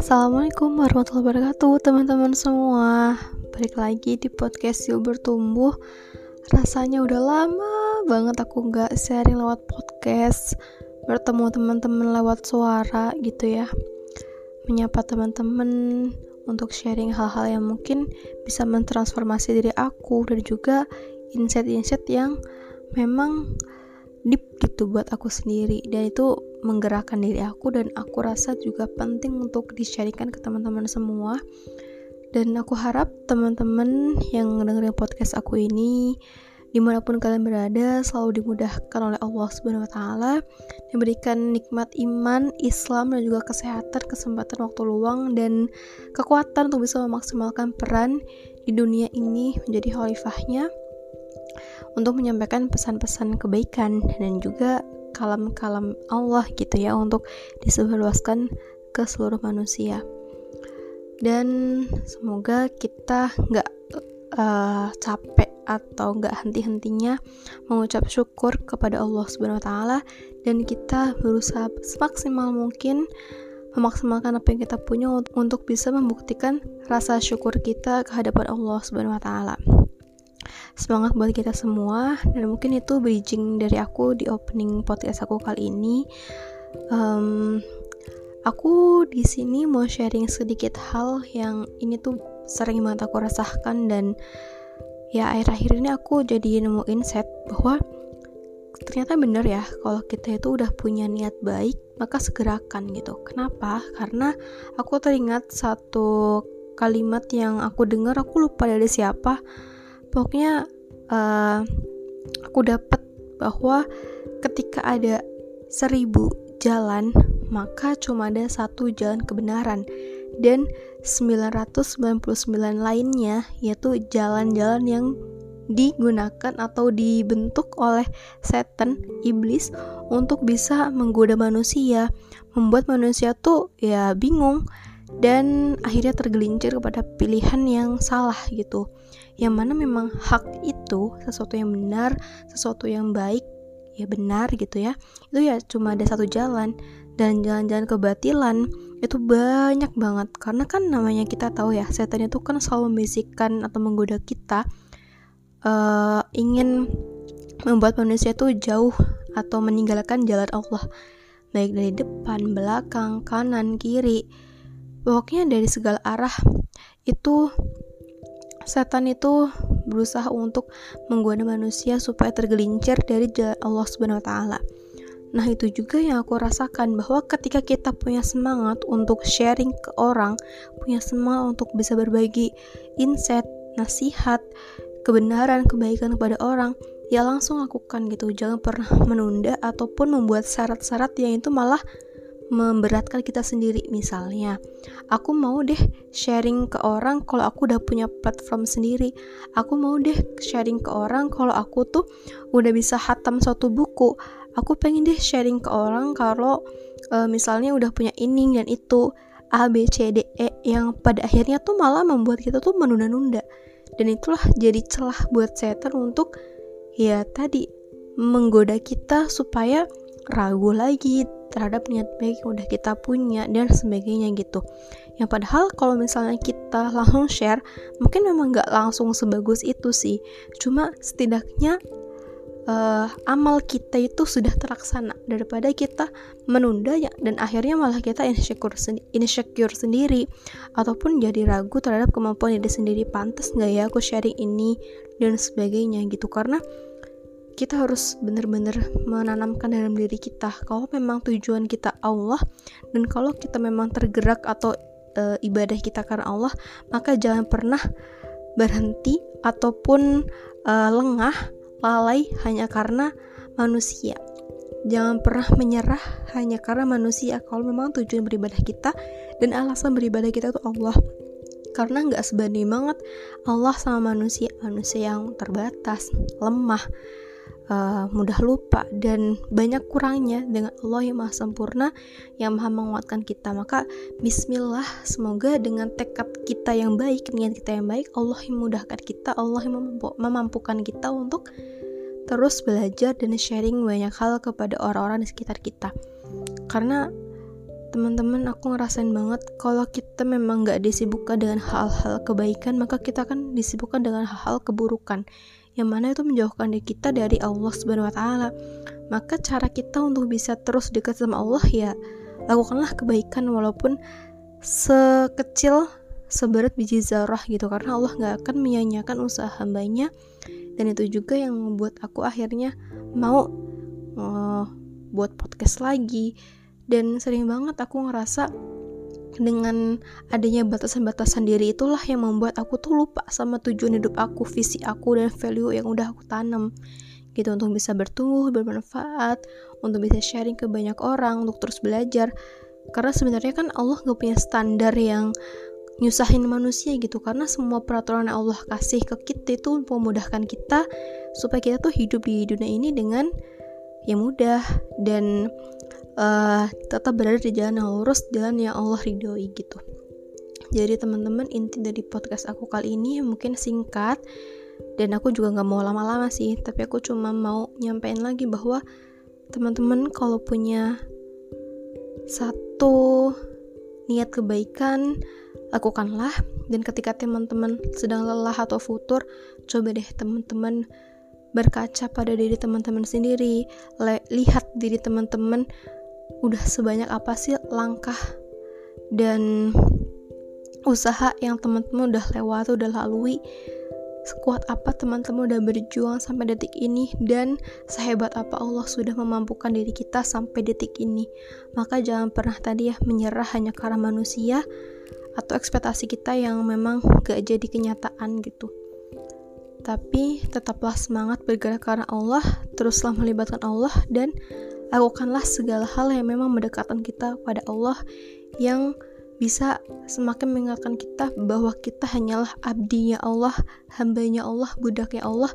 Assalamualaikum warahmatullahi wabarakatuh teman-teman semua. Balik lagi di podcast Yuk Bertumbuh. Rasanya udah lama banget aku gak sharing lewat podcast Bertemu teman-teman lewat suara gitu ya. Menyapa teman-teman untuk sharing hal-hal yang mungkin bisa mentransformasi diri aku Dan juga insight-insight yang memang deep gitu buat aku sendiri. Dan itu menggerakkan diri aku dan aku rasa juga penting untuk disharikan ke teman-teman semua. Dan aku harap teman-teman yang dengerin podcast aku ini di mana pun kalian berada selalu dimudahkan oleh Allah Subhanahu Wa Taala diberikan nikmat iman, Islam dan juga kesehatan, kesempatan waktu luang dan kekuatan untuk bisa memaksimalkan peran di dunia ini menjadi khalifahnya untuk menyampaikan pesan-pesan kebaikan dan juga kalam-kalam Allah gitu ya untuk disebarluaskan ke seluruh manusia. Dan semoga kita nggak uh, capek atau nggak henti-hentinya mengucap syukur kepada Allah Subhanahu Wa Taala dan kita berusaha semaksimal mungkin memaksimalkan apa yang kita punya untuk bisa membuktikan rasa syukur kita kehadapan Allah Subhanahu Wa Taala semangat buat kita semua dan mungkin itu bridging dari aku di opening podcast aku kali ini. Um, aku di sini mau sharing sedikit hal yang ini tuh sering banget aku rasakan dan ya akhir-akhir ini aku jadi nemu insight bahwa ternyata bener ya kalau kita itu udah punya niat baik maka segerakan gitu. Kenapa? Karena aku teringat satu kalimat yang aku dengar aku lupa dari siapa pokoknya uh, aku dapat bahwa ketika ada seribu jalan maka cuma ada satu jalan kebenaran. Dan 999 lainnya yaitu jalan-jalan yang digunakan atau dibentuk oleh setan iblis untuk bisa menggoda manusia. Membuat manusia tuh ya bingung dan akhirnya tergelincir kepada pilihan yang salah gitu yang mana memang hak itu sesuatu yang benar sesuatu yang baik ya benar gitu ya. Itu ya cuma ada satu jalan. Dan jalan-jalan kebatilan itu banyak banget. Karena kan namanya kita tahu ya setan itu kan selalu membisikkan atau menggoda kita uh, ingin membuat manusia itu jauh atau meninggalkan jalan Allah. Baik dari depan, belakang, kanan, kiri. Pokoknya dari segala arah itu setan itu berusaha untuk menggoda manusia supaya tergelincir dari jalan Allah Subhanahu wa taala. Nah, itu juga yang aku rasakan bahwa ketika kita punya semangat untuk sharing ke orang, punya semangat untuk bisa berbagi insight, nasihat, kebenaran, kebaikan kepada orang, ya langsung lakukan gitu. Jangan pernah menunda ataupun membuat syarat-syarat yang itu malah memberatkan kita sendiri. Misalnya aku mau deh sharing ke orang kalau aku udah punya platform sendiri. Aku mau deh sharing ke orang kalau aku tuh udah bisa hatam suatu buku. Aku pengen deh sharing ke orang kalau uh, misalnya udah punya ini dan itu A B C D E yang pada akhirnya tuh malah membuat kita tuh menunda-nunda. Dan itulah jadi celah buat setan untuk ya tadi menggoda kita supaya ragu lagi terhadap niat baik yang udah kita punya dan sebagainya gitu. Yang padahal kalau misalnya kita langsung share mungkin memang nggak langsung sebagus itu sih. Cuma setidaknya uh, amal kita itu sudah terlaksana daripada kita menunda ya dan akhirnya malah kita insecure, sendi insecure sendiri. Ataupun jadi ragu terhadap kemampuan diri sendiri. Pantas nggak ya aku sharing ini dan sebagainya gitu. Karena kita harus benar-benar menanamkan dalam diri kita kalau memang tujuan kita Allah dan kalau kita memang tergerak atau e, ibadah kita karena Allah maka jangan pernah berhenti ataupun e, lengah lalai hanya karena manusia. Jangan pernah menyerah hanya karena manusia kalau memang tujuan beribadah kita dan alasan beribadah kita itu Allah. Karena nggak sebanding banget Allah sama manusia manusia yang terbatas lemah uh, mudah lupa dan banyak kurangnya dengan Allah yang maha sempurna yang maha menguatkan kita. Maka Bismillah semoga dengan tekad kita yang baik niat kita yang baik Allah yang memudahkan kita Allah yang memampukan kita untuk terus belajar dan sharing banyak hal kepada orang-orang di sekitar kita. Karena teman-teman aku ngerasain banget kalau kita memang gak disibukkan dengan hal-hal kebaikan maka kita akan disibukkan dengan hal-hal keburukan yang mana itu menjauhkan diri kita dari Allah Subhanahu wa taala. Maka cara kita untuk bisa terus dekat sama Allah ya lakukanlah kebaikan walaupun sekecil seberat biji zarah gitu. Karena Allah nggak akan menyanyiakan usaha hambanya. Dan itu juga yang membuat aku akhirnya mau uh, buat podcast lagi. Dan sering banget aku ngerasa dengan adanya batasan-batasan diri itulah yang membuat aku tuh lupa sama tujuan hidup aku, visi aku dan value yang udah aku tanam. Gitu untuk bisa bertumbuh, bermanfaat, untuk bisa sharing ke banyak orang, untuk terus belajar. Karena sebenarnya kan Allah gak punya standar yang nyusahin manusia gitu. Karena semua peraturan yang Allah kasih ke kita itu memudahkan kita supaya kita tuh hidup di dunia ini dengan yang mudah. Dan uh, tetap berada di jalan yang lurus jalan yang Allah ridhoi gitu. Jadi teman-teman inti dari podcast aku kali ini mungkin singkat dan aku juga nggak mau lama-lama sih tapi aku cuma mau nyampein lagi bahwa teman-teman kalau punya satu niat kebaikan lakukanlah. Dan ketika teman-teman sedang lelah atau futur coba deh teman-teman berkaca pada diri teman-teman sendiri lihat diri teman-teman udah sebanyak apa sih langkah dan usaha yang teman-teman udah lewat udah lalui? Sekuat apa teman-teman udah berjuang sampai detik ini? Dan sehebat apa Allah sudah memampukan diri kita sampai detik ini? Maka jangan pernah tadi ya menyerah hanya karena manusia atau ekspektasi kita yang memang gak jadi kenyataan gitu. Tapi tetaplah semangat bergerak karena Allah teruslah melibatkan Allah dan lakukanlah segala hal yang memang mendekatkan kita pada Allah yang bisa semakin mengingatkan kita bahwa kita hanyalah abdinya Allah, hambanya Allah, budaknya Allah,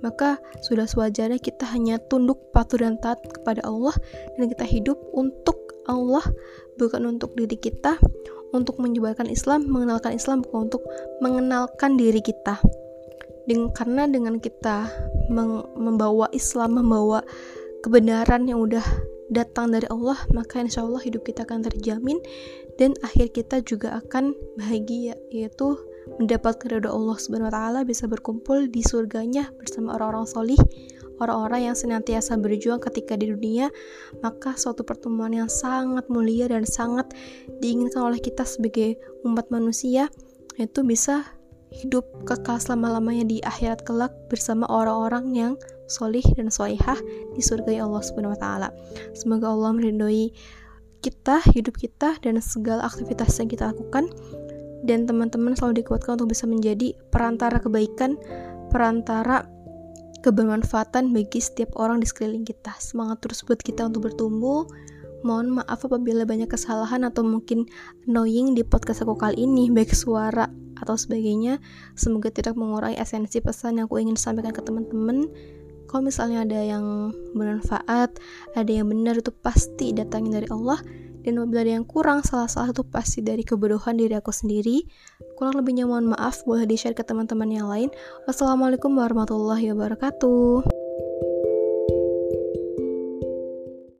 maka sudah sewajarnya kita hanya tunduk, patuh dan taat kepada Allah dan kita hidup untuk Allah, bukan untuk diri kita, untuk menyebarkan Islam, mengenalkan Islam, bukan untuk mengenalkan diri kita. Dengan, karena dengan kita membawa Islam, membawa kebenaran yang udah datang dari Allah, maka insya Allah hidup kita akan terjamin dan akhir kita juga akan bahagia yaitu mendapatkan ridho Allah Subhanahu wa taala bisa berkumpul di surganya bersama orang-orang solih orang-orang yang senantiasa berjuang ketika di dunia. Maka suatu pertemuan yang sangat mulia dan sangat diinginkan oleh kita sebagai umat manusia itu bisa hidup kekal selama-lamanya di akhirat kelak bersama orang-orang yang solih dan solihah di surga Allah Subhanahu wa taala. Semoga Allah meridhoi kita, hidup kita, dan segala aktivitas yang kita lakukan. Dan teman-teman selalu dikuatkan untuk bisa menjadi perantara kebaikan, perantara kebermanfaatan bagi setiap orang di sekeliling kita. Semangat terus buat kita untuk bertumbuh. Mohon maaf apabila banyak kesalahan atau mungkin annoying di podcast aku kali ini, baik suara atau sebagainya. Semoga tidak mengurangi esensi pesan yang aku ingin sampaikan ke teman-teman kalau misalnya ada yang bermanfaat ada yang benar itu pasti datangnya dari Allah. Dan apabila ada yang kurang salah-salah itu pasti dari kebodohan diri aku sendiri. Kurang lebihnya mohon maaf boleh di share ke teman-teman yang lain. Wassalamualaikum warahmatullahi wabarakatuh